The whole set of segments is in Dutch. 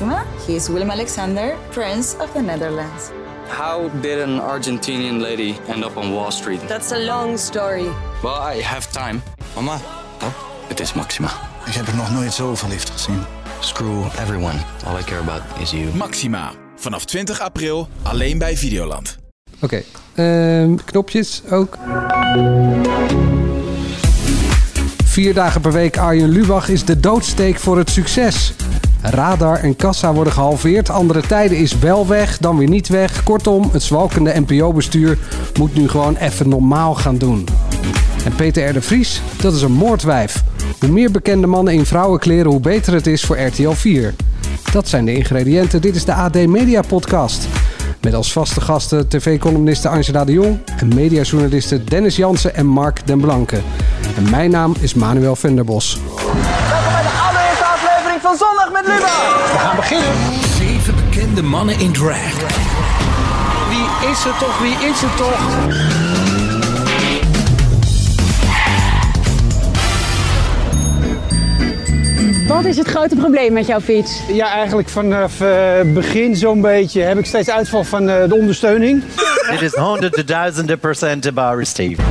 Maxima. He is Willem Alexander, Prince of the Netherlands. How did an Argentinian lady end up on Wall Street? That's a long story. Well, I have time. Mama, Oh, het is Maxima. ik heb er nog nooit zo verliefd gezien. Screw everyone. All I care about is you. Maxima. Vanaf 20 april alleen bij Videoland. Oké, ehm, knopjes ook. Vier dagen per week Arjen Lubach is de doodsteek voor het succes. Radar en kassa worden gehalveerd. Andere tijden is wel weg, dan weer niet weg. Kortom, het zwalkende NPO-bestuur moet nu gewoon even normaal gaan doen. En Peter R. de Vries, dat is een moordwijf. Hoe meer bekende mannen in vrouwenkleren, hoe beter het is voor RTL 4. Dat zijn de ingrediënten. Dit is de AD Media Podcast. Met als vaste gasten tv-columniste Angela de Jong en mediajournalisten Dennis Jansen en Mark den Blanke. En mijn naam is Manuel Venderbos. Van Zondag met Lubach. We gaan beginnen. Zeven bekende mannen in drag. Wie is het toch? Wie is het toch? Wat is het grote probleem met jouw fiets? Ja, eigenlijk vanaf het begin zo'n beetje heb ik steeds uitval van eh, de ondersteuning. Dit is honderden duizenden procent te Steve.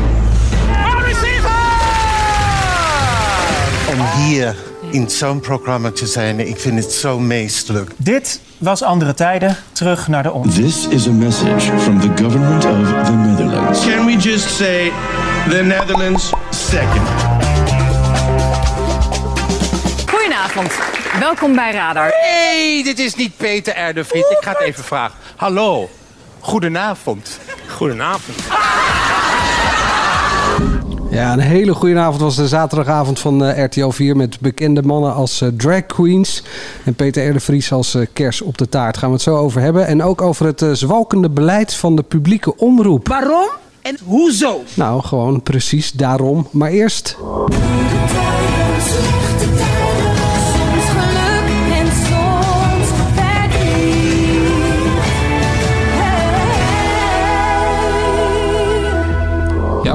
Om hier in zo'n programma te zijn, ik vind het zo meestelijk. Dit was andere tijden. Terug naar de on. This is a message from the government of the Netherlands. Can we just say the Netherlands second? Goedenavond. Welkom bij Radar. Hey, dit is niet Peter R. de Vries. Ik ga het even vragen. Hallo. Goedenavond. Goedenavond. Ja, een hele goede avond was de zaterdagavond van eh, RTL 4 met bekende mannen als eh, drag queens. En Peter R. de Vries als eh, kers op de taart. Gaan we het zo over hebben. En ook over het eh, zwalkende beleid van de publieke omroep. Waarom en hoezo? Nou, gewoon precies daarom. Maar eerst...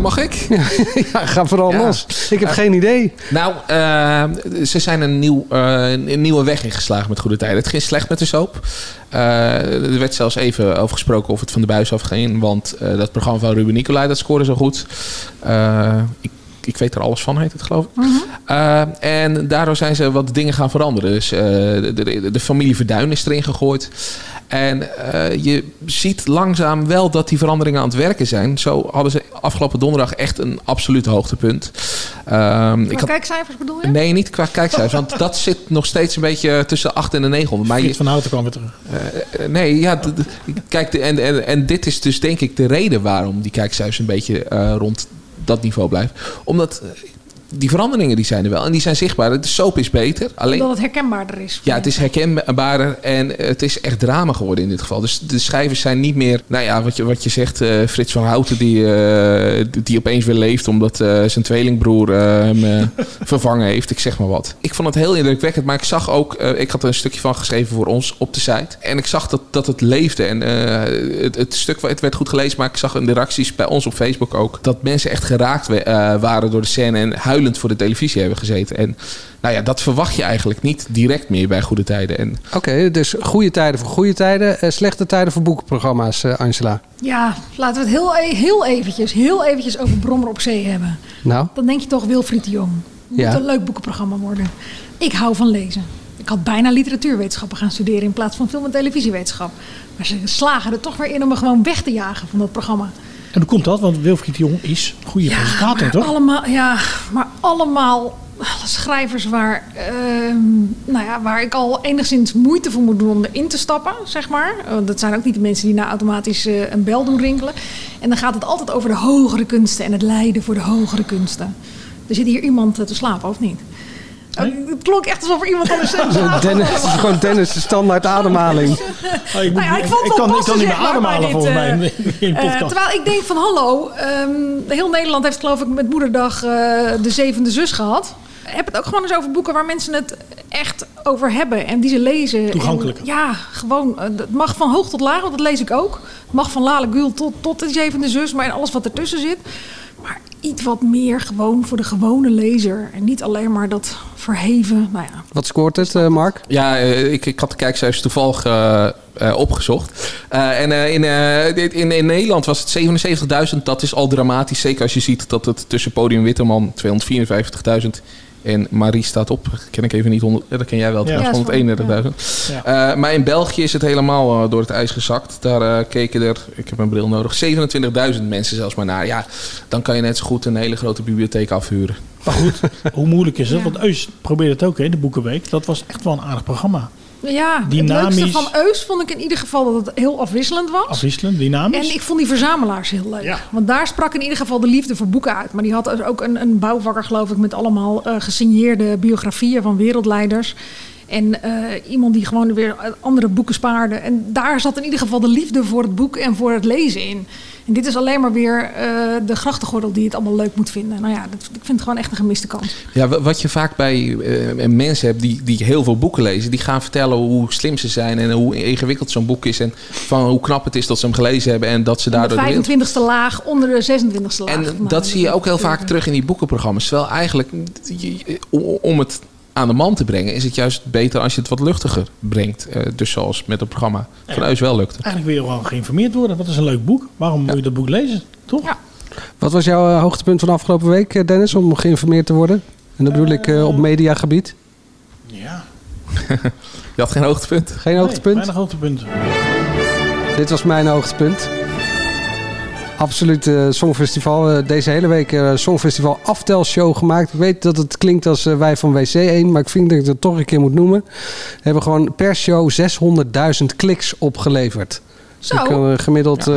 mag ik? ja, ga vooral Ja. los. Ik heb geen idee. Nou, eh, ze zijn een, nieuw, eh, een nieuwe weg ingeslagen met Goede Tijden. Het ging slecht met de soap. Eh, er werd zelfs even over gesproken of het van de buis afging. Want eh, dat programma van Ruben Nicolai, dat scoorde zo goed. Eh, ik, ik weet er alles van, heet het geloof ik. Eh, en daardoor zijn ze wat dingen gaan veranderen. Dus eh, de, de, de familie Verduin is erin gegooid. En eh, je ziet langzaam wel dat die veranderingen aan het werken zijn. Zo hadden ze afgelopen donderdag echt een absoluut hoogtepunt. Ehm, ik had- kijkcijfers bedoel je? Nee, niet qua kijkcijfers. Want dat zit nog steeds een beetje tussen de 8 en de 900. Maar je, van Houten kwam weer terug. eh, nee, ja, kijk, en, en, en dit is dus denk ik de reden waarom die kijkcijfers een beetje eh, rond dat niveau blijven. Omdat eh, die veranderingen die zijn er wel en die zijn zichtbaar. De soap is beter. Alleen, Omdat het herkenbaarder is. ja, het is herkenbaarder en het is echt drama geworden in dit geval. Dus de schrijvers zijn niet meer, nou ja, wat je, wat je zegt, eh, Frits van Houten die, eh, die opeens weer leeft omdat eh, zijn tweelingbroer hem vervangen heeft. Ik zeg maar wat. Ik vond het heel indrukwekkend, maar ik zag ook, ik had er een stukje van geschreven voor ons op de site. En ik zag dat, dat het leefde en het, het stuk het werd goed gelezen, maar ik zag in de reacties bij ons op Facebook ook dat mensen echt geraakt we- waren door de scène en huilend voor de televisie hebben gezeten. En nou ja, dat verwacht je eigenlijk niet direct meer bij goede tijden. En Oké, dus goede tijden voor goede tijden. eh, slechte tijden voor boekenprogramma's, eh, Angela. Ja, laten we het heel, e- heel eventjes, heel eventjes over Brommer op Zee hebben. Nou, Dan denk je toch Wilfried de Jong. Moet Ja. een leuk boekenprogramma worden. Ik hou van lezen. Ik had bijna literatuurwetenschappen gaan studeren in plaats van film- en televisiewetenschap. Maar ze slagen er toch weer in om me gewoon weg te jagen van dat programma. En hoe komt dat? Want Wilfried de Jong is een goede presentator, maar toch? Allemaal, ja, maar allemaal schrijvers waar, ehm, nou ja, waar ik al enigszins moeite voor moet doen om erin te stappen, zeg maar. Want dat zijn ook niet de mensen die nou automatisch eh, een bel doen rinkelen. En dan gaat het altijd over de hogere kunsten en het lijden voor de hogere kunsten. Er zit hier iemand eh, te slapen, of niet? Oh, Het klonk echt alsof er iemand zat. Dennis, het is gewoon Dennis' de standaard ademhaling. Oh, ik, moet- Nou ja, ik vond het ik wel kan, ik passen, kan niet meer ademhalen volgens mij in, eh, in de Eh, podcast. terwijl ik denk van hallo, ehm, heel Nederland heeft geloof ik met moederdag eh, de zevende zus gehad. Heb het ook gewoon eens over boeken waar mensen het echt over hebben en die ze lezen. Toegankelijk. Ja, gewoon. eh, Het mag van hoog tot laag, want dat lees ik ook. Het mag van Lale Gül tot, tot de zevende zus, maar en alles wat ertussen zit. Maar iets wat meer gewoon voor de gewone lezer. En niet alleen maar dat verheven. Nou ja, Wat scoort het, eh, Mark? Ja, eh, ik, ik had de kijkcijfers toevallig eh, opgezocht. Eh, en eh, in, eh, dit- in, in Nederland was het 77.000. Dat is al dramatisch. Zeker als je ziet dat het tussen Podium Witteman 254.000 en Marie staat op. Ken ik even niet. 100, ja, dat ken jij wel. Ja. trouwens, Ja, is wel- 131.000. Eh, maar in België is het helemaal eh, door het ijs gezakt. Daar eh, keken er, ik heb een bril nodig, 27.000 mensen zelfs maar naar. Ja, dan kan je net zo goed een hele grote bibliotheek afhuren. Maar goed, hoe moeilijk is het? Want Eus probeerde het ook, hè, de Boekenweek. Dat was echt wel een aardig programma. Ja Dynamisch. het leukste van Eus vond ik in ieder geval dat het heel afwisselend was. Afwisselend, dynamisch. En ik vond die verzamelaars heel leuk. Want daar sprak in ieder geval de liefde voor boeken uit. Maar die had dus ook een, een bouwvakker, geloof ik, met allemaal eh, gesigneerde biografieën van wereldleiders. En eh, iemand die gewoon weer andere boeken spaarde. En daar zat in ieder geval de liefde voor het boek en voor het lezen in. En dit is alleen maar weer eh, de grachtengordel die het allemaal leuk moet vinden. Nou ja, dat, ik vind het gewoon echt een gemiste kans. Ja, wa- wat je vaak bij eh, mensen hebt die, die heel veel boeken lezen, die gaan vertellen hoe slim ze zijn en hoe ingewikkeld zo'n boek is. En van hoe knap het is dat ze hem gelezen hebben en dat ze daardoor. de wereld- De 25ste laag onder de 26ste laag. En Nou, dat zie je ook heel vaak terug in die boekenprogramma's. Terwijl eigenlijk, o- om het aan de man te brengen, is het juist beter als je het wat luchtiger brengt. Eh, dus zoals met het programma van Eus wel lukt. Eigenlijk wil je gewoon geïnformeerd worden. Wat is een leuk boek? Waarom moet je dat boek lezen? Toch? Wat was jouw eh, hoogtepunt van de afgelopen week, eh, Dennis, om geïnformeerd te worden? En dat bedoel ik eh, op mediagebied. Ja. Je had geen hoogtepunt? Geen hoogtepunt? Weinig hoogtepunten. Dit was mijn hoogtepunt. Absoluut eh, Songfestival. Eh, deze hele week eh Songfestival aftelshow gemaakt. Ik weet dat het klinkt als wij van WC1, maar ik vind dat ik het toch een keer moet noemen. We hebben gewoon per show 600.000 kliks opgeleverd. Zo. Ik kan een gemiddeld eh,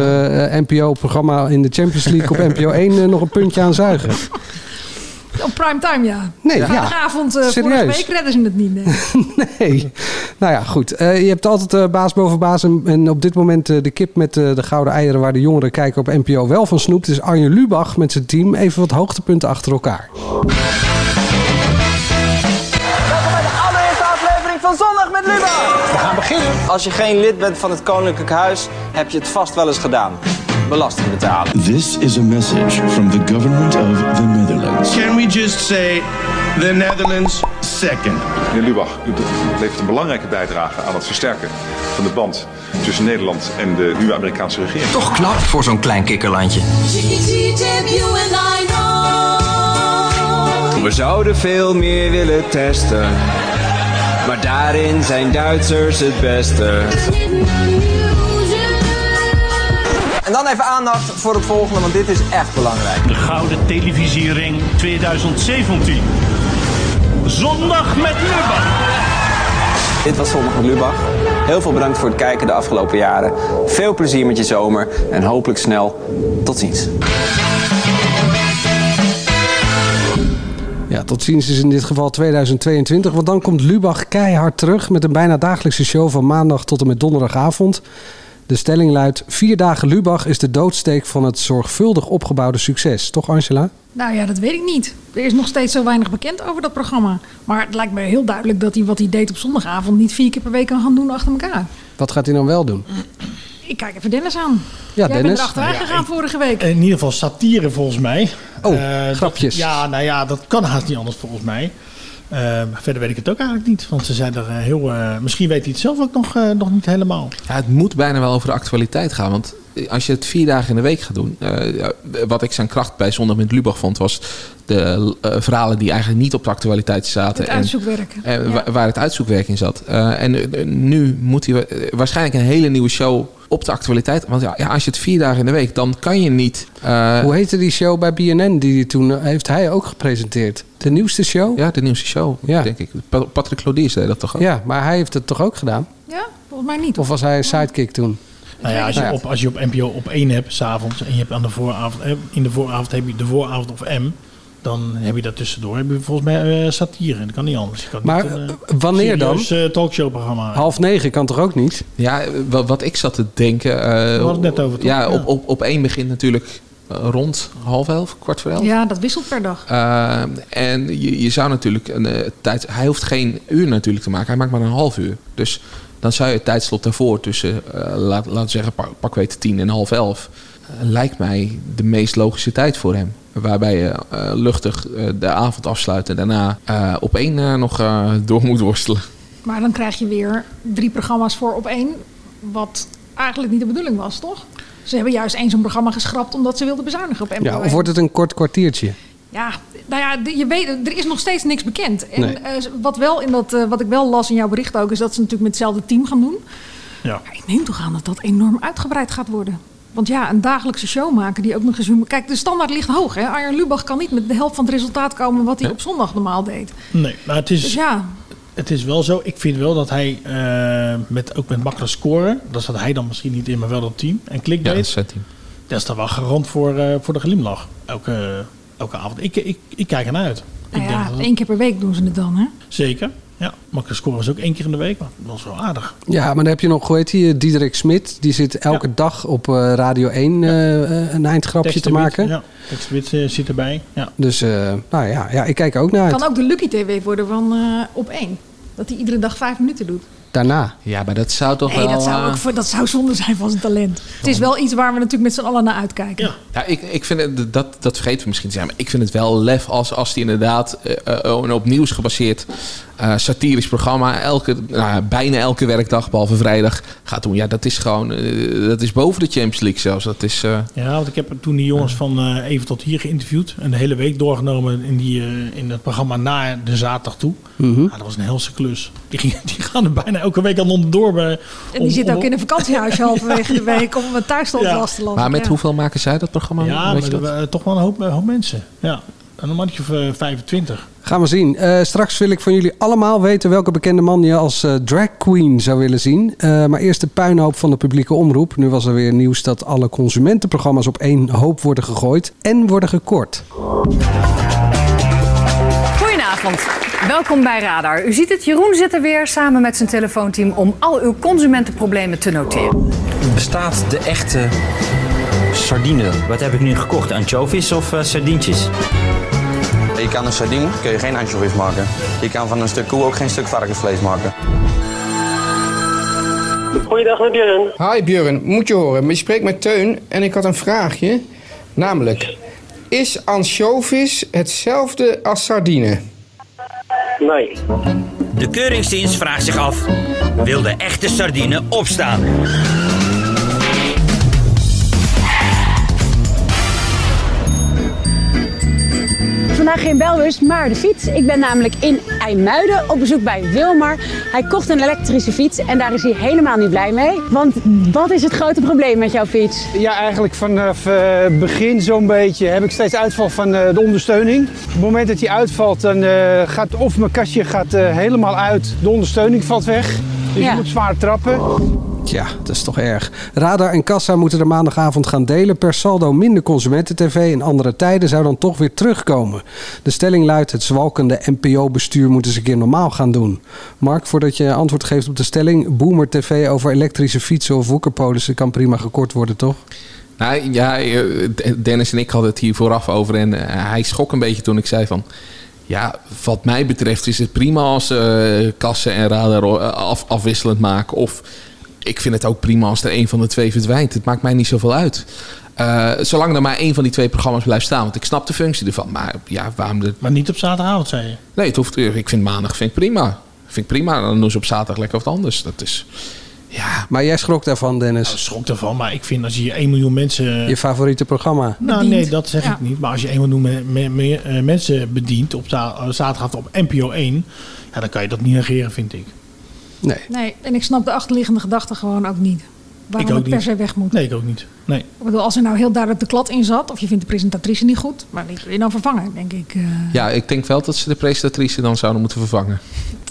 NPO-programma in de Champions League op NPO 1 eh, nog een puntje aan zuigen. Op primetime, ja. Nee, ja. Vrijdagavond, eh, vorige Serieus? week redden ze het niet. Nee. Nee. Nou ja, goed. Eh, je hebt altijd eh, baas boven baas. En, en op dit moment eh, de kip met eh, de gouden eieren... waar de jongeren kijken op NPO wel van snoept... is Arjen Lubach met zijn team. Even wat hoogtepunten achter elkaar. Allereerste aflevering van Zondag met Lubach. We gaan beginnen. Als je geen lid bent van het Koninklijk Huis, heb je het vast wel eens gedaan. Belasting betalen. This is a message from the government of the Netherlands. Can we just say the Netherlands second? Meneer Lubach, u levert een belangrijke bijdrage aan het versterken van de band tussen Nederland en de nieuwe Amerikaanse regering. Toch knap voor zo'n klein kikkerlandje. We zouden veel meer willen testen. Maar daarin zijn Duitsers het beste. Dan even aandacht voor het volgende, want dit is echt belangrijk. De Gouden Televisiering 2017. Zondag met Lubach. Dit was Zondag met Lubach. Heel veel bedankt voor het kijken de afgelopen jaren. Veel plezier met je zomer en hopelijk snel tot ziens. Ja, tot ziens is in dit geval 2022. Want dan komt Lubach keihard terug... met een bijna dagelijkse show van maandag tot en met donderdagavond. De stelling luidt... Vier dagen Lubach is de doodsteek van het zorgvuldig opgebouwde succes. Toch Angela? Nou ja, dat weet ik niet. Er is nog steeds zo weinig bekend over dat programma. Maar het lijkt me heel duidelijk dat hij wat hij deed op zondagavond... niet vier keer per week kan gaan doen achter elkaar. Wat gaat hij dan wel doen? Ik kijk even Dennis aan. Ja, Jij bent Dennis. er achteraan Nou ja, gegaan vorige week. In ieder geval satire volgens mij. Oh, Eh, grapjes. dat- ja, nou ja, dat kan haast niet anders volgens mij. Eh, verder weet ik het ook eigenlijk niet. Want ze zijn er eh, heel... eh, misschien weet hij het zelf ook nog, nog niet helemaal. Ja, het moet bijna wel over de actualiteit gaan. Want als je het vier dagen in de week gaat doen. eh, wat ik zijn kracht bij Zondag met Lubach vond, was de verhalen die eigenlijk niet op de actualiteit zaten. Het uitzoekwerk. En, en Ja. wa- waar het uitzoekwerk in zat. Eh, en nu moet hij waarschijnlijk een hele nieuwe show op de actualiteit. Want ja, ja, als je het vier dagen in de week, dan kan je niet. eh, Hoe heette die show bij BNN die hij toen... heeft hij ook gepresenteerd? De nieuwste show? Ja, de nieuwste show, Ja. denk ik. Pa- Patrick Claudier zei dat toch ook? Ja, maar hij heeft het toch ook gedaan? Ja, volgens mij niet. Of was hij een sidekick toen? Nou ja, als je, Nou op, als je op NPO op 1 hebt, s'avonds, en je hebt aan de vooravond, eh, in de vooravond heb je de vooravond of M, dan heb je dat tussendoor. Heb je volgens mij eh, satire. Dat kan niet anders. Je kan Maar, niet een, eh, wanneer dan? eh, talkshowprogramma. Half negen kan toch ook niet? Ja, wat, wat ik zat te denken. eh, We hadden het net over, toch? Ja, Ja. Op, op, op één begint natuurlijk eh, rond half elf, kwart voor elf. Ja, dat wisselt per dag. Eh, en je, je zou natuurlijk een eh, tijd. Hij hoeft geen uur natuurlijk te maken, hij maakt maar een half uur. Dus dan zou je het tijdslot daarvoor tussen, eh, laat, laten we zeggen, pak, pak weet tien en half elf. Lijkt mij de meest logische tijd voor hem. Waarbij je eh, luchtig eh, de avond afsluit en daarna eh, op één eh, nog eh, door moet worstelen. Maar dan krijg je weer drie programma's voor op één. Wat eigenlijk niet de bedoeling was, toch? Ze hebben juist één zo'n programma geschrapt omdat ze wilden bezuinigen op NPO Ja, of 1. wordt het een kort kwartiertje? Ja, nou ja, je weet, er is nog steeds niks bekend. En Nee. eh, wat, wel in dat, eh, wat ik wel las in jouw bericht ook, is dat ze natuurlijk met hetzelfde team gaan doen. Ja. Maar ik neem toch aan dat dat enorm uitgebreid gaat worden. Want ja, een dagelijkse show maken die ook nog eens... humor- Kijk, de standaard ligt hoog. Hè? Arjen Lubach kan niet met de helft van het resultaat komen... wat hij op zondag normaal deed. Nee, maar het is, Dus ja, het is wel zo. Ik vind wel dat hij eh, met, ook met makkelijk scoren, dat zat hij dan misschien niet in, maar wel dat team. En Ja, clickbait, dat is dat is dan wel garant voor, eh, voor de glimlach. Elke, elke avond. Ik, ik, ik kijk ernaar uit. nou ik ja denk dat het- één keer per week doen ze het dan. Hè? Zeker. Ja, makkelijk scoren is ook één keer in de week, maar dat is wel aardig. Ja, maar dan heb je nog, hoe heet die, Diederik Smit. Die zit elke dag op eh, Radio 1 eh, eh, een eindgrapje te maken. Ja, tekstwit eh, zit erbij. Ja. Dus eh, nou ja, ja, ik kijk er ook naar uit. Kan ook de Lucky TV worden van eh, op één. Dat hij iedere dag vijf minuten doet. Daarna. Ja, maar dat zou toch Nee, wel... dat zou, eh, ook voor, dat zou zonde zijn van zijn talent. Het is wel iets waar we natuurlijk met z'n allen naar uitkijken. Ja, ik, ik vind het, dat, dat vergeten we misschien te zijn. Maar ik vind het wel lef als, als die inderdaad eh, eh, een op nieuws gebaseerd eh, satirisch programma elke, nou, bijna elke werkdag, behalve vrijdag, gaat doen. Ja, dat is gewoon, eh, dat is boven de Champions League zelfs. Dat is, eh, Ja, want ik heb toen die jongens van eh, Even tot hier geïnterviewd. En de hele week doorgenomen in, die, eh, in het programma na de zaterdag toe. Mhm. Ja, dat was een helse klus. Die, gingen, die gaan er bijna elke week aan onderdoor. Bij, En die om- zit om- ook in een vakantiehuisje halverwege de week om het thuisstand Ja. vast te laten. maar met Ja. hoeveel maken zij dat programma? Ja, Weet maar je dat? waren toch wel een hoop, een hoop mensen. Ja, een mannetje of eh, 25. Gaan we zien. Eh, straks wil ik van jullie allemaal weten welke bekende man je als eh, drag queen zou willen zien. Eh, maar eerst de puinhoop van de publieke omroep. Nu was er weer nieuws dat alle consumentenprogramma's op één hoop worden gegooid en worden gekort. Goedenavond, welkom bij Radar. U ziet het, Jeroen zit er weer samen met zijn telefoonteam om al uw consumentenproblemen te noteren. Bestaat de echte sardine? Wat heb ik nu gekocht? Anchovies of eh, sardientjes? Je kan een sardine kun je geen anchovies maken. Je kan van een stuk koe ook geen stuk varkensvlees maken. Goeiedag met Björn. Hi Björn, moet je horen. Maar je spreekt met Teun en ik had een vraagje. Namelijk, is ansjovis hetzelfde als sardine? Nee. De keuringsdienst vraagt zich af: wil de echte sardine opstaan? Vandaag geen belbus, maar de fiets. Ik ben namelijk in IJmuiden op bezoek bij Wilmar. Hij kocht een elektrische fiets en daar is hij helemaal niet blij mee. Want wat is het grote probleem met jouw fiets? Ja, eigenlijk vanaf eh, begin zo'n beetje heb ik steeds uitval van eh, de ondersteuning. Op het moment dat die uitvalt, dan eh, gaat of mijn kastje gaat, helemaal uit, de ondersteuning valt weg. Dus Ja. je moet zwaar trappen. Tja, dat is toch erg. Radar en Kassa moeten er maandagavond gaan delen. Per saldo minder consumenten-tv en andere tijden zou dan toch weer terugkomen. De stelling luidt: het zwalkende NPO-bestuur moet eens een keer normaal gaan doen. Mark, voordat je antwoord geeft op de stelling: Boomer TV over elektrische fietsen of woekerpolissen kan prima gekort worden, toch? Nou ja, eh, Dennis en ik hadden het hier vooraf over. En eh, hij schrok een beetje toen ik zei van... Ja, wat mij betreft is het prima als eh, kassen en radar eh, af, afwisselend maken. Of ik vind het ook prima als er een van de twee verdwijnt. Het maakt mij niet zoveel uit. Eh, zolang er maar één van die twee programma's blijft staan. Want ik snap de functie ervan. Maar ja, waarom... De... Maar niet op zaterdagavond, zei je? Nee, het hoeft, ik vind maandag vind ik prima. Vind ik prima. Dan doen ze op zaterdag lekker wat anders. Dat is... Maar jij schrok daarvan, Dennis. Ik schrok ervan, maar ik vind als je 1 miljoen mensen... Je favoriete programma? Nou bedient. nee, dat zeg Ja. ik niet. Maar als je 1 miljoen me- me- me- eh, mensen bedient op eh, zaterdag op NPO 1... Ja, dan kan je dat niet negeren, vind ik. Nee. Nee, en ik snap de achterliggende gedachte gewoon ook niet. Waarom ik ook het per niet. se weg moet. Nee, ik ook niet. Nee. Ik bedoel, als er nou heel duidelijk de klad in zat... of je vindt de presentatrice niet goed... maar die kun je dan vervangen, denk ik. eh. Ja, ik denk wel dat ze de presentatrice dan zouden moeten vervangen.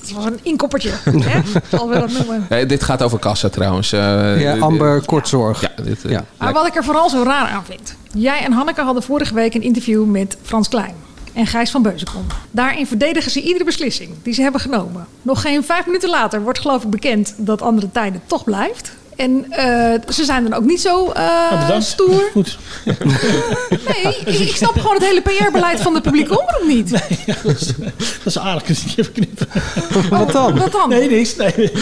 Het was een inkoppertje, hè? Zal we dat noemen. Dit gaat over kassa trouwens. Eh, Ja, de- Amber Kortzorg. Ja, dit, eh, Ja. Maar wat ik er vooral zo raar aan vind. Jij en Hanneke hadden vorige week een interview met Frans Klein en Gijs van Beuzenkom. Daarin verdedigen ze iedere beslissing die ze hebben genomen. Nog geen vijf minuten later wordt geloof ik bekend dat andere tijden toch blijft. En eh, ze zijn dan ook niet zo eh, bedankt. stoer. Goed. Nee, ik, ik snap gewoon het hele PR-beleid van de publieke omroep niet. dat, is, dat is aardig. Ik even knippen. Wat dan? Wat dan? Nee, niks. Nee, nee.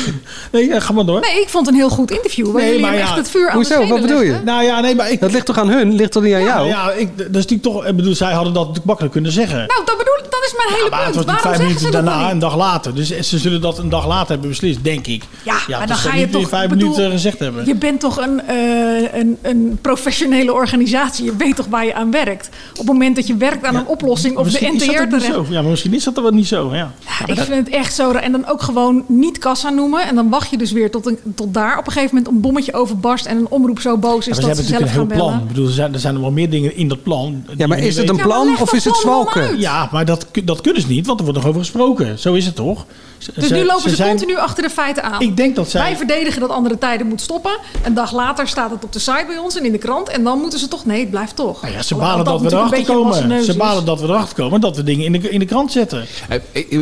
nee ja, ga maar door. Nee, ik vond het een heel goed interview. Waar jullie hem echt het vuur aan de schenen legden. Nou ja, nee, maar ik... Dat ligt toch aan hun? Ligt toch niet aan jou? Ja, ik, dat is natuurlijk toch... Ik bedoel, zij hadden dat natuurlijk makkelijk kunnen zeggen. Nou, dat bedoel dat is mijn hele maar het punt. was niet Waarom vijf minuten daarna, een dag later. Dus ze zullen dat een dag later hebben beslist, denk ik. Ja, maar dan ga je niet in toch... vijf bedoel, minuten gezegd hebben. Je bent toch een, eh, een, een professionele organisatie. Je weet toch waar je aan werkt. Op het moment dat je werkt aan een oplossing of de Misschien is dat NTR terecht. zo. Ja, maar misschien is dat er wel niet zo. Ja. Ja, ik vind het echt zo. En dan ook gewoon niet kassa noemen. En dan wacht je dus weer tot, een, tot daar op een gegeven moment een bommetje overbarst. En een omroep zo boos is Ja, maar ze dat ze zelf natuurlijk een gaan heel bellen. plan. Ik bedoel, er zijn, er zijn er wel meer dingen in dat plan. Ja, maar is het een plan of is het zwalken? Ja, maar dat, dat kunnen ze niet, want er wordt nog over gesproken. Zo is het toch? Ze- Dus nu lopen ze, zijn- continu achter de feiten aan. Ik denk dat zij- Wij verdedigen dat andere tijden moet stoppen. Een dag later staat het op de site bij ons en in de krant. En dan moeten ze toch... Nee, het blijft toch. Nou ja, ze balen dat we erachter komen. Ze balen dat we erachter komen dat we dingen in de, in de krant zetten.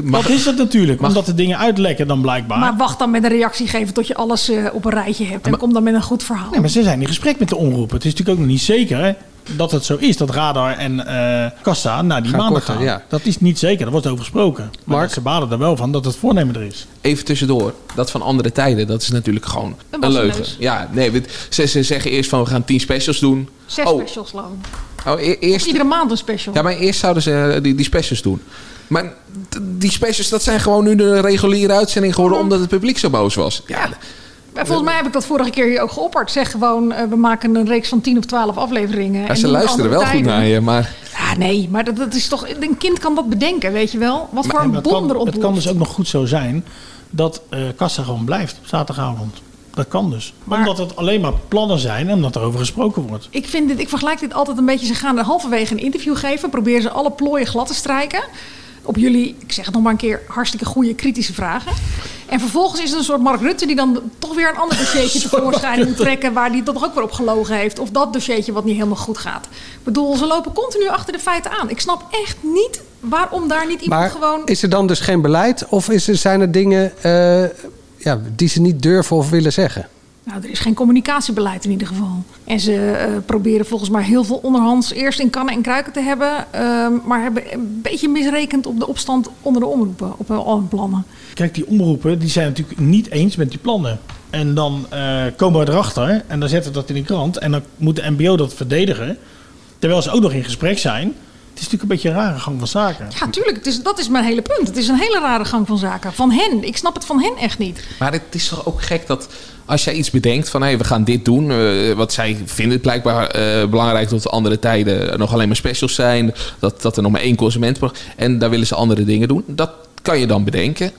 mag- dat is het natuurlijk, omdat de dingen uitlekken dan blijkbaar. Maar wacht dan met een reactie geven tot je alles eh, op een rijtje hebt. En kom dan met een goed verhaal. Nee, maar ze zijn in gesprek met de omroep. Het is natuurlijk ook nog niet zeker hè, dat het zo is dat Radar en eh Kassa naar die Gaan korten, gaan. ja. Dat is niet zeker, daar wordt over gesproken. Maar ze balen er wel van dat het voornemen er is. Even tussendoor, dat van andere tijden, dat is natuurlijk gewoon Een leugen. Ja, nee, we- ze, ze zeggen eerst van we gaan 10 specials doen. Zes oh, specials lang. oh, e- Of eerst, iedere maand een special. ja, maar eerst zouden ze eh, die, die specials doen. Maar die specials, dat zijn gewoon nu de reguliere uitzending geworden omdat het publiek zo boos was. Ja, Maar volgens mij heb ik dat vorige keer hier ook geopperd. Zeg gewoon, eh, we maken een reeks van 10 of 12 afleveringen. ja, en ze luisteren wel goed naar je, maar... Ja, nee, maar dat, dat is toch... Een kind kan dat bedenken, weet je wel? Wat voor En een bom erop het kan dus ook nog goed zo zijn dat eh Kassa gewoon blijft op zaterdagavond. Dat kan dus. Omdat het alleen maar plannen zijn en omdat er over gesproken wordt. Ik, vind dit, ik vergelijk dit altijd een beetje. Ze gaan er halverwege een interview geven. Proberen ze alle plooien glad te strijken. Op jullie, ik zeg het nog maar een keer, hartstikke goede kritische vragen. En vervolgens is het een soort Mark Rutte die dan toch weer een ander dossiertje tevoorschijn moet trekken. Waar die toch ook weer op gelogen heeft. Of dat dossiertje wat niet helemaal goed gaat. Ik bedoel, ze lopen continu achter de feiten aan. Ik snap echt niet waarom daar niet iemand Maar gewoon. is er dan dus geen beleid of is er, zijn er dingen eh, ja, die ze niet durven of willen zeggen? Nou, er is geen communicatiebeleid in ieder geval. En ze eh, proberen volgens mij heel veel onderhands eerst in kannen en kruiken te hebben. ehm, maar hebben een beetje misrekend op de opstand onder de omroepen. Op al hun plannen. Kijk, die omroepen die zijn natuurlijk niet eens met die plannen. En dan eh, komen we erachter en dan zetten we dat in de krant. En dan moet de MBO dat verdedigen. Terwijl ze ook nog in gesprek zijn. Het is natuurlijk een beetje een rare gang van zaken. Ja, tuurlijk. Het is, dat is mijn hele punt. Het is een hele rare gang van zaken. Van hen. Ik snap het van hen echt niet. Maar het is toch ook gek dat als jij iets bedenkt van hé, we gaan dit doen. eh, wat zij vinden het blijkbaar eh, belangrijk dat de andere tijden nog alleen maar specials zijn. Dat, dat er nog maar één consument En daar willen ze andere dingen doen. Dat kan je dan bedenken.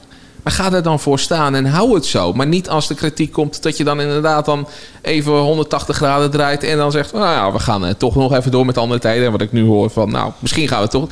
Maar ga er dan voor staan en hou het zo. Maar niet als de kritiek komt dat je dan inderdaad dan even 180 graden draait. En dan zegt, nou ja, we gaan eh, toch nog even door met andere tijden. En wat ik nu hoor van, nou, misschien gaan we toch.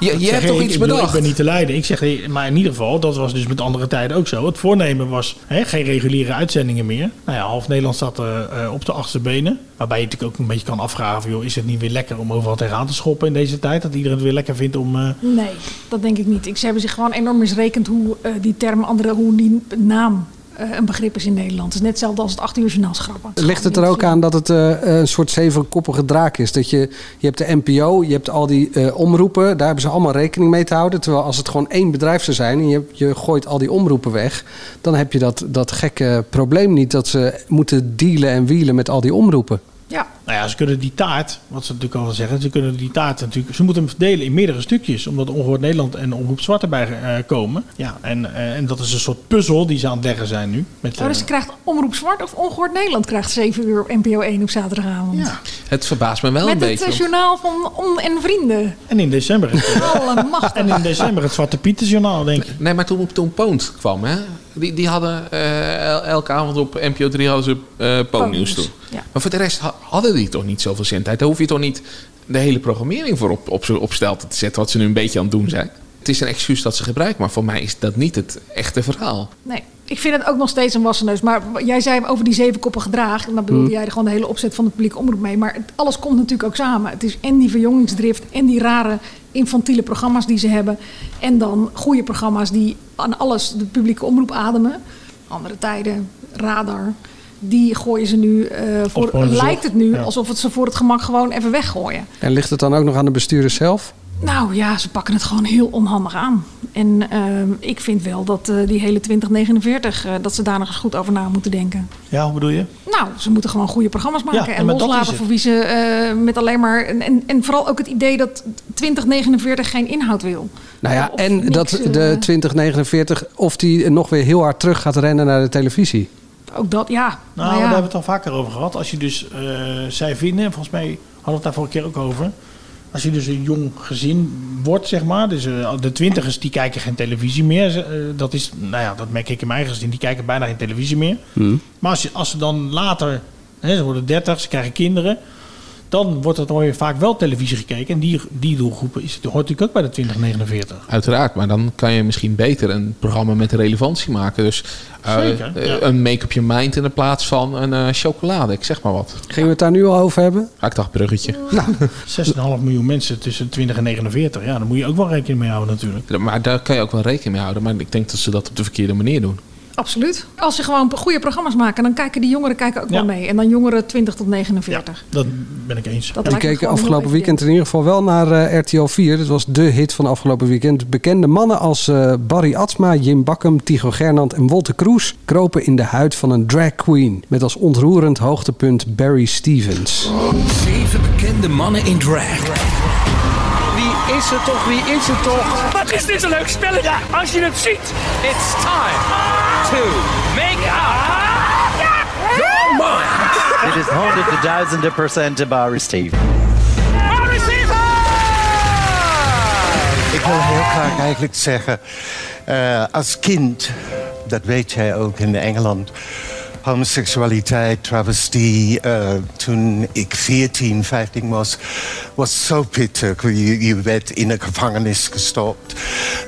je je hebt toch ik, iets ik bedoel, bedacht? Ik ben niet te leiden. Ik zeg, maar in ieder geval, dat was dus met andere tijden ook zo. Het voornemen was hè, geen reguliere uitzendingen meer. Nou ja, half Nederland zat eh, eh, op de achtste benen. Waarbij je natuurlijk ook een beetje kan afvragen, van, joh, is het niet weer lekker om overal tegenaan te schoppen in deze tijd? Dat iedereen het weer lekker vindt om... eh, Nee, dat denk ik niet. Ik, ze hebben zich gewoon enorm misrekend hoe eh, die term, andere, hoe die naam eh, een begrip is in Nederland. Het is net hetzelfde als het 8 uur journaal schrappen. Ligt het er ook aan dat het eh, een soort zevenkoppige draak is? Dat je, je hebt de NPO, je hebt al die eh, omroepen, daar hebben ze allemaal rekening mee te houden. Terwijl als het gewoon één bedrijf zou zijn en je, je gooit al die omroepen weg, dan heb je dat, dat gekke probleem niet dat ze moeten dealen en wielen met al die omroepen. Ja. Nou ja, ze kunnen die taart, wat ze natuurlijk al zeggen, ze kunnen die taart natuurlijk, ze moeten hem verdelen in meerdere stukjes, omdat Ongehoord Nederland en Omroep Zwart erbij eh, komen. Ja, en, eh, en dat is een soort puzzel die ze aan het leggen zijn nu. Met, Oh, dus eh, krijgt Omroep Zwart of Ongehoord Nederland krijgt 7 uur op NPO 1 op zaterdagavond. Het verbaast me wel Met een het beetje. eh, journaal van On en Vrienden. En in december. het- en in december het Zwarte Pietersjournaal, denk ik. Nee, maar toen, toen Poont kwam, hè, die, die hadden eh, el- elke avond op NPO 3 hadden ze toen. Ja. Maar voor de rest ha- hadden die toch niet zoveel zendtijd. Daar hoef je toch niet de hele programmering voor op, op, op stelte te zetten, wat ze nu een beetje aan het doen zijn. Het is een excuus dat ze gebruiken, maar voor mij is dat niet het echte verhaal. Nee, ik vind het ook nog steeds een wassen neus. Maar jij zei over die zevenkoppige draag. En dan bedoelde Hmm. jij er gewoon de hele opzet van de publieke omroep mee. Maar het- alles komt natuurlijk ook samen. Het is en die verjongingsdrift en die rare infantiele programma's die ze hebben. En dan goede programma's die aan alles de publieke omroep ademen. Andere tijden, radar. die gooien ze nu, eh, voor, lijkt het nu Ja. alsof het ze voor het gemak gewoon even weggooien. En ligt het dan ook nog aan de bestuurders zelf? Nou ja, ze pakken het gewoon heel onhandig aan. En ehm, ik vind wel dat eh, die hele 2049, eh, dat ze daar nog eens goed over na moeten denken. Ja, hoe bedoel je? Nou, ze moeten gewoon goede programma's maken Ja, en is loslaten voor wie ze eh, met alleen maar... En, en, en vooral ook het idee dat 2049 geen inhoud wil. Nou ja, Of en niks, dat de 2049, of die nog weer heel hard terug gaat rennen naar de televisie. Ook dat, ja. Nou, Nou daar hebben we het al vaker over gehad. Als je dus, eh, zij vinden, volgens mij hadden we het daar vorige keer ook over. Als je dus een jong gezin wordt, zeg maar. Dus eh, de twintigers die kijken geen televisie meer. Eh, dat is, nou ja, dat merk ik in mijn eigen gezin. Die kijken bijna geen televisie meer. Maar als, je, als ze dan later, hè, ze worden 30, ze krijgen kinderen. Dan wordt er dan weer vaak wel televisie gekeken. En die, die doelgroepen is, hoort natuurlijk ook bij de 2049. Uiteraard, maar dan kan je misschien beter een programma met relevantie maken. Dus eh, Zeker, eh, ja. een make-up je mind in plaats van een eh, chocolade. Ik zeg maar wat. Gingen we het daar nu al over hebben? Ja, ik dacht bruggetje. Nou, 6,5 miljoen mensen tussen 20 en 49. Ja, daar moet je ook wel rekening mee houden natuurlijk. Maar daar kan je ook wel rekening mee houden. Maar ik denk dat ze dat op de verkeerde manier doen. Absoluut. Als ze gewoon goede programma's maken, dan kijken die jongeren kijken ook Ja. wel mee. En dan jongeren 20 tot 49. Dat ben ik eens. Dat keken afgelopen weekend in ieder geval wel naar eh, RTL 4. Dat was de hit van afgelopen weekend. Bekende mannen als eh, Barry Atsma, Jim Bakkum, Tigo Gernand en Wolter Kroes... kropen in de huid van een drag queen. Met als ontroerend hoogtepunt Barry Stevens. Zeven bekende mannen in drag. Wie is het toch? Wie is het toch? Wat is dit een leuk spelletje als je het ziet? It's time to make up your mind. Dit is honderden duizenden procenten Barry Steve. Ik wil heel graag eigenlijk zeggen, eh, als kind, dat weet jij ook in Engeland, homoseksualiteit, travestie, eh, toen ik 14, 15 was, was zo pittig. Je, je werd in een gevangenis gestopt.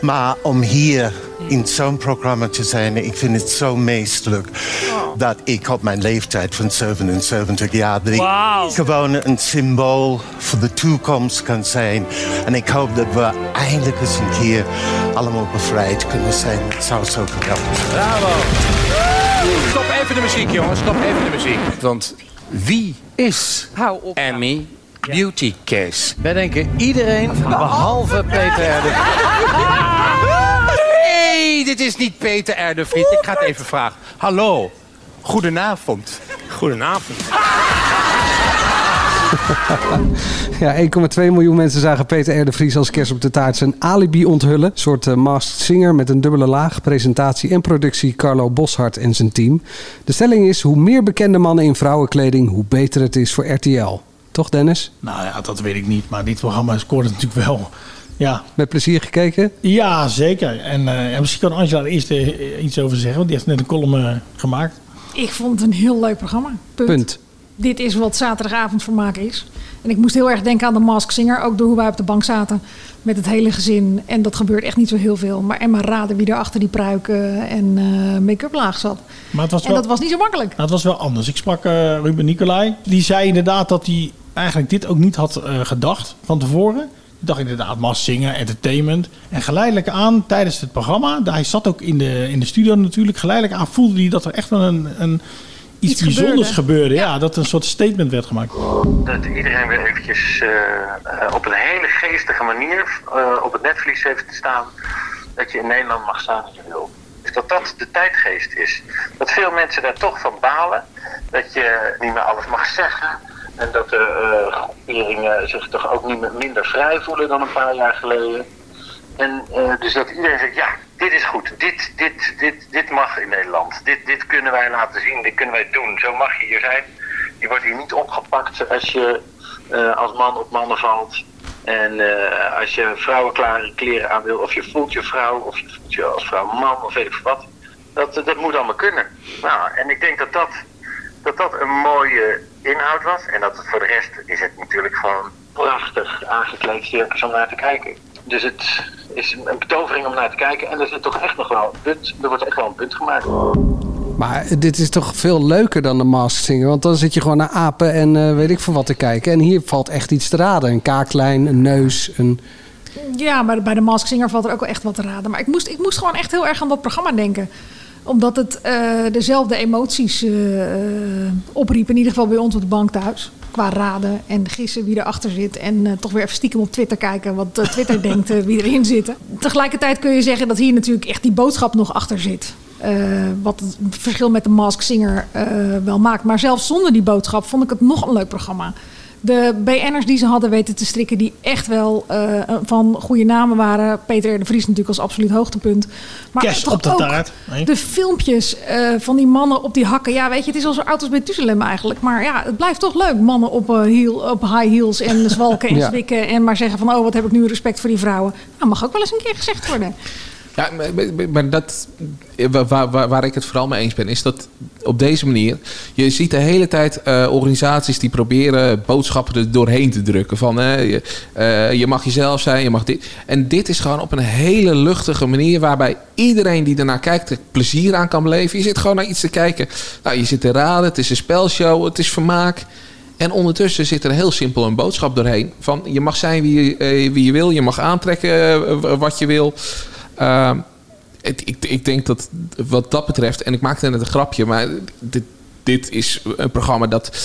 Maar om hier in zo'n programma te zijn, ik vind het zo meestelijk dat ik op mijn leeftijd van 77 jaar dat ik Wauw. gewoon een symbool voor de toekomst kan zijn. En ik hoop dat we eindelijk eens een keer allemaal bevrijd kunnen zijn. Het zou zo geweldig zijn. Bravo. Stop even de muziek, jongens. Stop even de muziek. Want wie is Emmy Beauty Case? Wij denken iedereen behalve Peter. dit is niet Peter R. de Vries. Ik ga het even vragen. Hallo. Goedenavond. Goedenavond. Ja, 1,2 miljoen mensen zagen Peter R. de Vries als kerst op de taart zijn alibi onthullen. Een soort eh, masked singer met een dubbele laag. Presentatie en productie Carlo Boshart en zijn team. De stelling is, hoe meer bekende mannen in vrouwenkleding, hoe beter het is voor RTL. Toch Dennis? Nou ja, dat weet ik niet. Maar dit programma scoort natuurlijk wel. Ja. Met plezier gekeken? Ja, zeker. En, eh, en misschien kan Angela er eerst eh, iets over zeggen. Want die heeft net een column eh, gemaakt. Ik vond het een heel leuk programma. Punt. Punt. Dit is wat zaterdagavondvermaak is. En ik moest heel erg denken aan de Mask Singer. Ook door hoe wij op de bank zaten met het hele gezin. En dat gebeurt echt niet zo heel veel. Maar Emma raden wie er achter die pruiken en eh, make-up laag zat. Maar het was En wel, dat was niet zo makkelijk. nou, het was wel anders. Ik sprak eh, Ruben Nicolai. Die zei inderdaad dat hij eigenlijk dit ook niet had eh, gedacht van tevoren. Ik dacht inderdaad, mas zingen, entertainment. En geleidelijk aan, tijdens het programma... Hij zat ook in de, in de studio natuurlijk. Geleidelijk aan voelde hij dat er echt wel een, een, iets, Iets bijzonders gebeurde. gebeurde. Ja, dat een soort statement werd gemaakt. dat iedereen weer eventjes eh, op een hele geestige manier eh, op het netvlies heeft staan dat je in Nederland mag staan als je wil. Dus dat dat de tijdgeest is. Dat veel mensen daar toch van balen. Dat je niet meer alles mag zeggen. En dat de eh groeperingen zich toch ook niet minder vrij voelen dan een paar jaar geleden. En eh, dus dat iedereen zegt, ja, dit is goed. Dit, dit, dit, dit mag in Nederland. Dit, dit kunnen wij laten zien. Dit kunnen wij doen. Zo mag je hier zijn. Je wordt hier niet opgepakt als je eh, als man op mannen valt. En als je vrouwenklare kleren aan wil, of je voelt je vrouw, of je voelt je als vrouw man, of weet ik wat. Dat, dat moet allemaal kunnen. Nou, en ik denk dat dat, dat dat een mooie inhoud was. En dat voor de rest is het natuurlijk gewoon prachtig aangekleed circus om naar te kijken. Dus het is een betovering om naar te kijken. En er zit toch echt nog wel een punt. Er wordt echt wel een punt gemaakt. Maar dit is toch veel leuker dan de Masked Singer? Want dan zit je gewoon naar apen en eh, weet ik veel wat te kijken. En hier valt echt iets te raden. Een kaaklijn, een neus, een... Ja, maar bij de Mask Singer valt er ook wel echt wat te raden. Maar ik moest, ik moest gewoon echt heel erg aan dat programma denken. Omdat het eh, dezelfde emoties eh, eh, opriep. In ieder geval bij ons op de bank thuis. Qua raden en gissen wie erachter zit. En toch weer even stiekem op Twitter kijken wat Twitter denkt wie erin zitten. Tegelijkertijd kun je zeggen dat hier natuurlijk echt die boodschap nog achter zit. Wat het verschil met de Mask Singer wel maakt. Maar zelfs zonder die boodschap vond ik het nog een leuk programma. De BN'ers die ze hadden weten te strikken, die echt wel eh, van goede namen waren. Peter R. de Vries natuurlijk als absoluut hoogtepunt. Maar Kerst toch op de ook taart. Nee. De filmpjes eh, van die mannen op die hakken. Ja, weet je, het is als bij Tuzelem eigenlijk. Maar ja, het blijft toch leuk. Mannen op, eh, heel, op high heels en zwalken en Ja. zwikken. En maar zeggen van, oh, wat heb ik nu respect voor die vrouwen. Nou, mag ook wel eens een keer gezegd worden. Ja, maar- dat, waar, waar, waar ik het vooral mee eens ben, is dat op deze manier. Je ziet de hele tijd eh, organisaties die proberen boodschappen er doorheen te drukken. Van je, eh, je mag jezelf zijn, je mag dit. En dit is gewoon op een hele luchtige manier waarbij iedereen die ernaar kijkt er plezier aan kan beleven. Je zit gewoon naar iets te kijken. Nou, je zit te raden, het is een spelshow, het is vermaak. En ondertussen zit er heel simpel een boodschap doorheen. Van je mag zijn wie je, eh, wil, je mag aantrekken wat je wil. Ehm, het- ik, ik denk dat wat dat betreft, en ik maakte net een grapje, maar dit, dit is een programma dat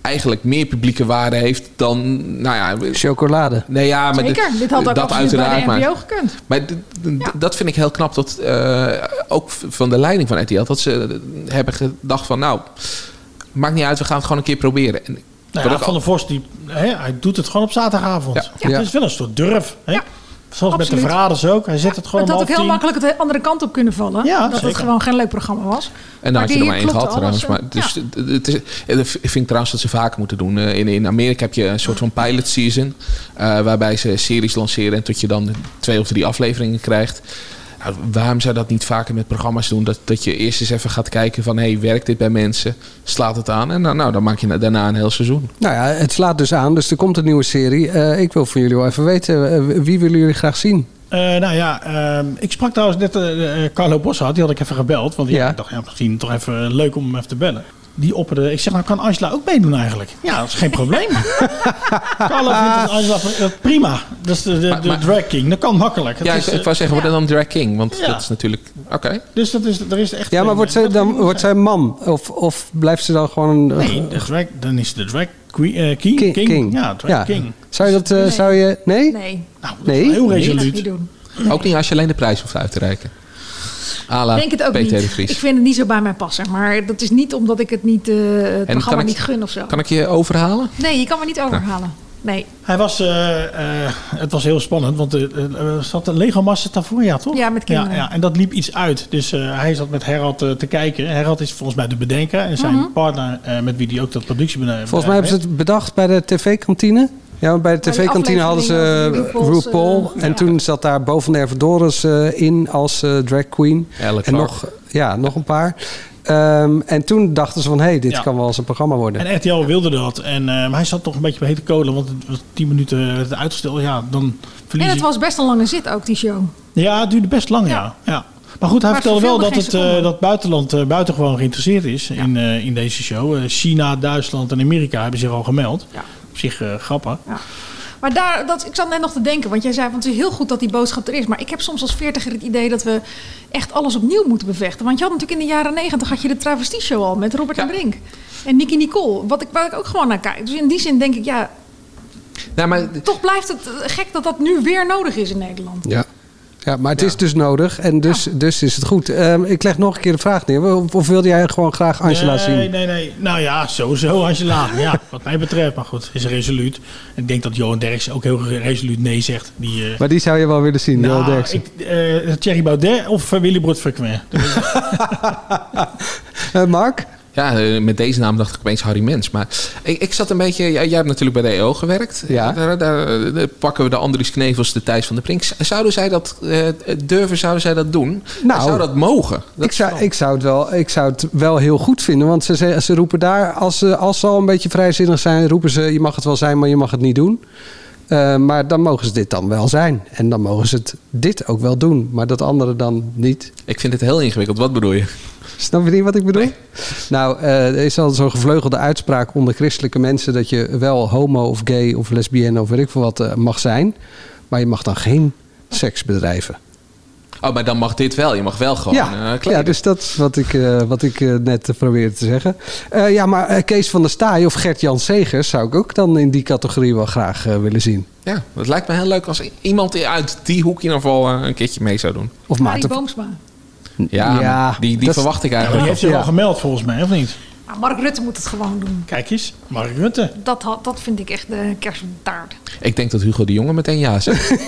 eigenlijk meer publieke waarde heeft dan, nou ja... Chocolade. Nee, ja, maar Zeker, dit had ook dat absoluut bij de maar- NPO gekund. maar d- dat vind ik heel knap. Dat, eh, ook van de leiding van RTL. Dat ze hebben gedacht van nou, maakt niet uit. We gaan het gewoon een keer proberen. En, Nou ja, Van der Vos, die, hè, hij doet het gewoon op zaterdagavond. Ja. Het is wel een soort durf. Hè? Zoals met de verraders ook. Hij zet het gewoon Het had ook heel tien. makkelijk de andere kant op kunnen vallen. Ja, dat het gewoon geen leuk programma was. En dan had je er maar één gehad trouwens. Maar, dus, het is, en dat vind ik trouwens dat ze vaker moeten doen. Eh, In, in Amerika heb je een soort van pilot season. eh, waarbij ze series lanceren en tot je dan twee of drie afleveringen krijgt. Nou, waarom zou dat niet vaker met programma's doen? Dat, dat je eerst eens even gaat kijken van... hey, werkt dit bij mensen? Slaat het aan? En dan, nou, dan maak je daarna een heel seizoen. Nou ja, het slaat dus aan, dus er komt een nieuwe serie. Eh, ik wil van jullie wel even weten, eh, wie willen jullie graag zien? Eh, nou ja, ehm, ik sprak trouwens net Carlo Bosshout. Die had ik even gebeld. Want ja, ik dacht, ja, misschien toch even leuk om hem even te bellen. Die opperde. Ik zeg, nou kan Angela ook meedoen eigenlijk? Ja, dat is geen probleem. Carlo vindt Angela eh, prima. Dat is de, de, de drag king. Dat kan makkelijk. Ja, is, ik, ik eh, wou zeggen, wordt het dan drag king? Want Ja. dat is natuurlijk... Oké. Dus dat is, er is echt... Ja, maar wordt zij, dan, wordt zij man? Of, of blijft ze dan gewoon een... Nee, de drag, dan is de drag queen, eh, king, king. Ja, drag king. Zou je dat... eh, Zou je... Nee? Nee. nee? heel Nee, resoluut. niet doen. Ook niet als je alleen de prijs hoeft uit te reiken. Ala Ik denk het ook Peter niet. de Vries. Ik vind het niet zo bij mij passen. Maar dat is niet omdat ik het niet, eh het programma kan ik- niet gun of zo. Kan ik je overhalen? Nee, je kan me niet overhalen. Nee. Hij was, eh, eh, het was heel spannend, want er uh, zat een Lego Masters daarvoor, ja toch? Ja, met kinderen. Ja, ja, en dat liep iets uit. Dus eh, hij zat met Herald te kijken. Herald is volgens mij de bedenker en zijn Mhm. partner eh, met wie die ook dat productiebedrijf Volgens mij hebben ze het bedacht bij de tv-kantine. Ja, maar bij de tv-kantine hadden ze RuPaul's, RuPaul. eh, en ja. toen zat daar boven Nervadoris eh in als eh, drag queen. Elle en nog, ja, nog een paar. Ehm, en toen dachten ze van, hé, hey, dit Ja. kan wel eens een programma worden. En RTL wilde dat. En, eh, maar hij zat toch een beetje bij hete kolen, want het was tien minuten werd het uitgesteld. Ja, dan En verlies het je- was best een lange zit ook, die show. Ja, het duurde best lang, ja. ja. Maar goed, hij Maar het vertelde wel dat, het, eh, dat buitenland uh, buitengewoon geïnteresseerd is in, eh, in deze show. Eh, China, Duitsland en Amerika hebben zich al gemeld. Op zich eh, grappig. Maar daar, dat, ik zat net nog te denken, want jij zei, want het is heel goed dat die boodschap er is. Maar ik heb soms als veertiger het idee dat we echt alles opnieuw moeten bevechten. Want je had natuurlijk in de jaren negentig had je de travestie show al met Robert en Brink. En Nicky Nicole, wat ik, waar ik ook gewoon naar kijk. Dus in die zin denk ik, ja, Nou, maar toch blijft het eh, gek dat dat nu weer nodig is in Nederland. Ja. Ja, maar het is dus nodig en dus, dus is het goed. Ehm, ik leg nog een keer de vraag neer. Of, of wilde jij gewoon graag Angela nee, zien? Nee, nee, nee. Nou ja, sowieso Angela. ja, wat mij betreft. Maar goed, is resoluut. En ik denk dat Johan Derks ook heel resoluut nee zegt. Die, eh, Maar die zou je wel willen zien, nou, Johan Derksen. ik, eh, Thierry Baudet of uh, Willy Brood Frequent. Uh, Mark? Ja, eh, met deze naam dacht ik opeens Harry Mens. Maar ik, ik zat een beetje... Jij, jij hebt natuurlijk bij de EO gewerkt. Ja. Daar, daar, daar pakken we de Andries Knevels, de Thijs van de Prink. Zouden zij dat eh, durven? Zouden zij dat doen? Nou, zou dat mogen? Dat ik, zou, ik, zou het wel, ik zou het wel heel goed vinden. Want ze, ze, ze roepen daar, als ze, als ze al een beetje vrijzinnig zijn, roepen ze: je mag het wel zijn, maar je mag het niet doen. Uh, maar dan mogen ze dit dan wel zijn. En dan mogen ze het dit ook wel doen. Maar dat andere dan niet. Ik vind het heel ingewikkeld. Wat bedoel je? Snap je niet wat ik bedoel? Nou, uh, er is al zo'n gevleugelde uitspraak onder christelijke mensen... dat je wel homo of gay of lesbienne of weet ik veel wat uh, mag zijn. Maar je mag dan geen seks bedrijven. Oh, maar dan mag dit wel. Je mag wel gewoon ja, eh, ja, dus dat is wat ik, eh, wat ik eh, net uh, probeerde te zeggen. Eh, ja, maar eh, Kees van der Staaij of Gert-Jan Segers zou ik ook dan in die categorie wel graag eh, willen zien. Ja, het lijkt me heel leuk als iemand uit die hoek in ieder geval eh, een keertje mee zou doen. Of Maarten Boomsma. Ja, die, die verwacht ik Die eigenlijk. heeft zich al gemeld volgens mij, of niet? Maar Mark Rutte moet het gewoon doen. Kijk eens, Mark Rutte. Dat, dat vind ik echt de kerst op de taart. Ik denk dat Hugo de Jonge meteen ja zegt.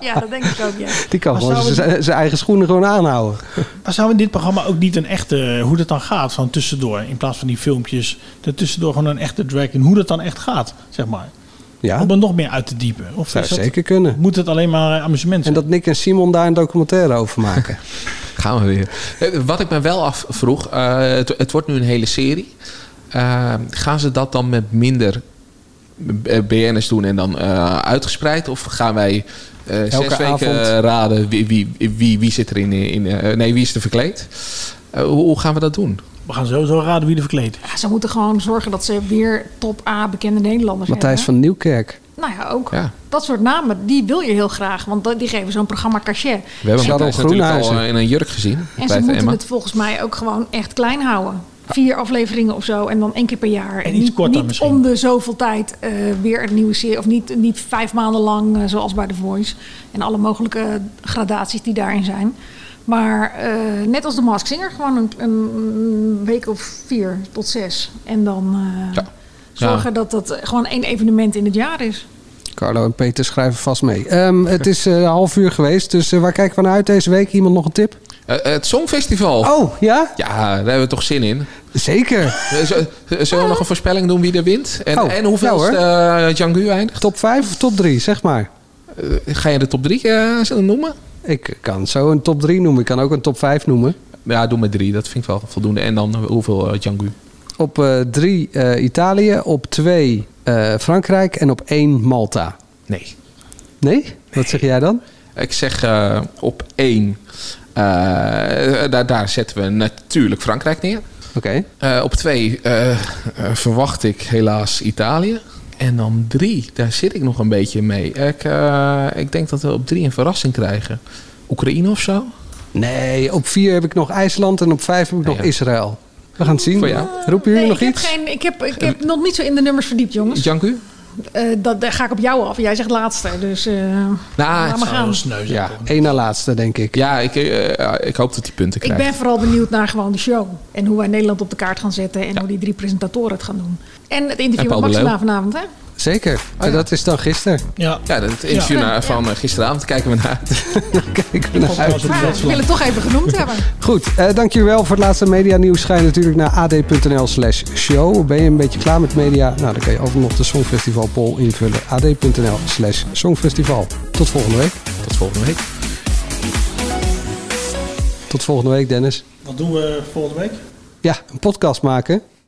Ja, dat denk ik ook, ja. Die kan Maar gewoon zijn eigen schoenen gewoon aanhouden. Maar zou in dit programma ook niet een echte, hoe dat dan gaat, van tussendoor, in plaats van die filmpjes, er tussendoor gewoon een echte drag in, hoe dat dan echt gaat, zeg maar. Ja. Om er nog meer uit te diepen. Of Zou is dat- zeker kunnen. Moet het alleen maar amusement En zijn? dat Nick en Simon daar een documentaire over maken. Gaan we weer. Eh, Wat ik me wel afvroeg, eh, het, het wordt nu een hele serie. Eh, gaan ze dat dan met minder BN'ers doen en dan uitgespreid? Of gaan wij zes Elke weken avond. raden wie, wie, wie, wie zit er in... in nee, wie is er verkleed? Hoe gaan we dat doen? We gaan sowieso raden wie er verkleed is. Ja, ze moeten gewoon zorgen dat ze weer top A bekende Nederlanders Matthijs hebben. van Nieuwkerk. Nou ja, ook. Ja. Dat soort namen, die wil je heel graag. Want die geven zo'n programma cachet. We hebben natuurlijk al Groenhuizen. eh, in een jurk gezien. En bij ze het moeten Emma. het volgens mij ook gewoon echt klein houden. Vier afleveringen of zo en dan één keer per jaar. En niet, iets korter niet misschien. om de zoveel tijd eh, weer een nieuwe serie. Of niet, niet vijf maanden lang, eh, zoals bij The Voice. En alle mogelijke gradaties die daarin zijn. Maar eh, net als de Mask Singer, gewoon een, een week of vier tot zes. En dan eh, zorgen dat dat gewoon één evenement in het jaar is. Carlo en Peter schrijven vast mee. Ehm, het is eh, een half uur geweest, dus waar kijken we naar uit deze week? Iemand nog een tip? Eh, het Songfestival. Oh, ja? Ja, daar hebben we toch zin in. Zeker. Zullen we nog een voorspelling doen wie er wint? En, Oh, en hoeveel uh, Django eindigt? Top 5 of top 3, zeg maar. Eh, ga je de top 3 uh, noemen? Ik kan zo een top 3 noemen. Ik kan ook een top 5 noemen. Ja, doe maar 3. Dat vind ik wel voldoende. En dan hoeveel uh, Django? Op 3 uh, Italië, op 2 uh, Frankrijk en op 1 Malta. Nee. Nee? Wat zeg jij dan? Ik zeg op 1. daar, daar zetten we natuurlijk Frankrijk neer. Oké. Okay. op 2 verwacht ik helaas Italië. En dan drie, daar zit ik nog een beetje mee. Ik, uh, ik denk dat we op drie een verrassing krijgen. Oekraïne of zo? Nee, op vier heb ik nog IJsland en op vijf heb ik nog ja. Israël. We gaan het zien. Voor jou? Roepen jullie nee, nog ik iets? Heb geen, ik heb, ik heb nog niet zo in de nummers verdiept, jongens. Janku? Uh, dat, daar ga ik op jou af. Jij zegt laatste, dus uh, nou, laat maar gaan. Ja, één na laatste, denk ik. Ja, ik, uh, ik hoop dat die punten krijgt. Ik ben vooral benieuwd naar gewoon de show. En hoe wij Nederland op de kaart gaan zetten. En ja. hoe die drie presentatoren het gaan doen. En het interview met Maxima vanavond, hè? Zeker. Oh, ja. Dat is dan gisteren. Ja, ja dat interview ja. van ja. gisteravond kijken we naar uit. kijken we naar uit. Ja, ik wil het toch even genoemd hebben. Goed, uh, dankjewel voor het laatste media nieuws. Ga je natuurlijk naar ad.nl slash show. Ben je een beetje klaar met media? Nou, dan kan je over nog de Songfestival poll invullen. ad.nl slash songfestival. Tot volgende week. Tot volgende week. Tot volgende week, Dennis. Wat doen we volgende week? Ja, een podcast maken.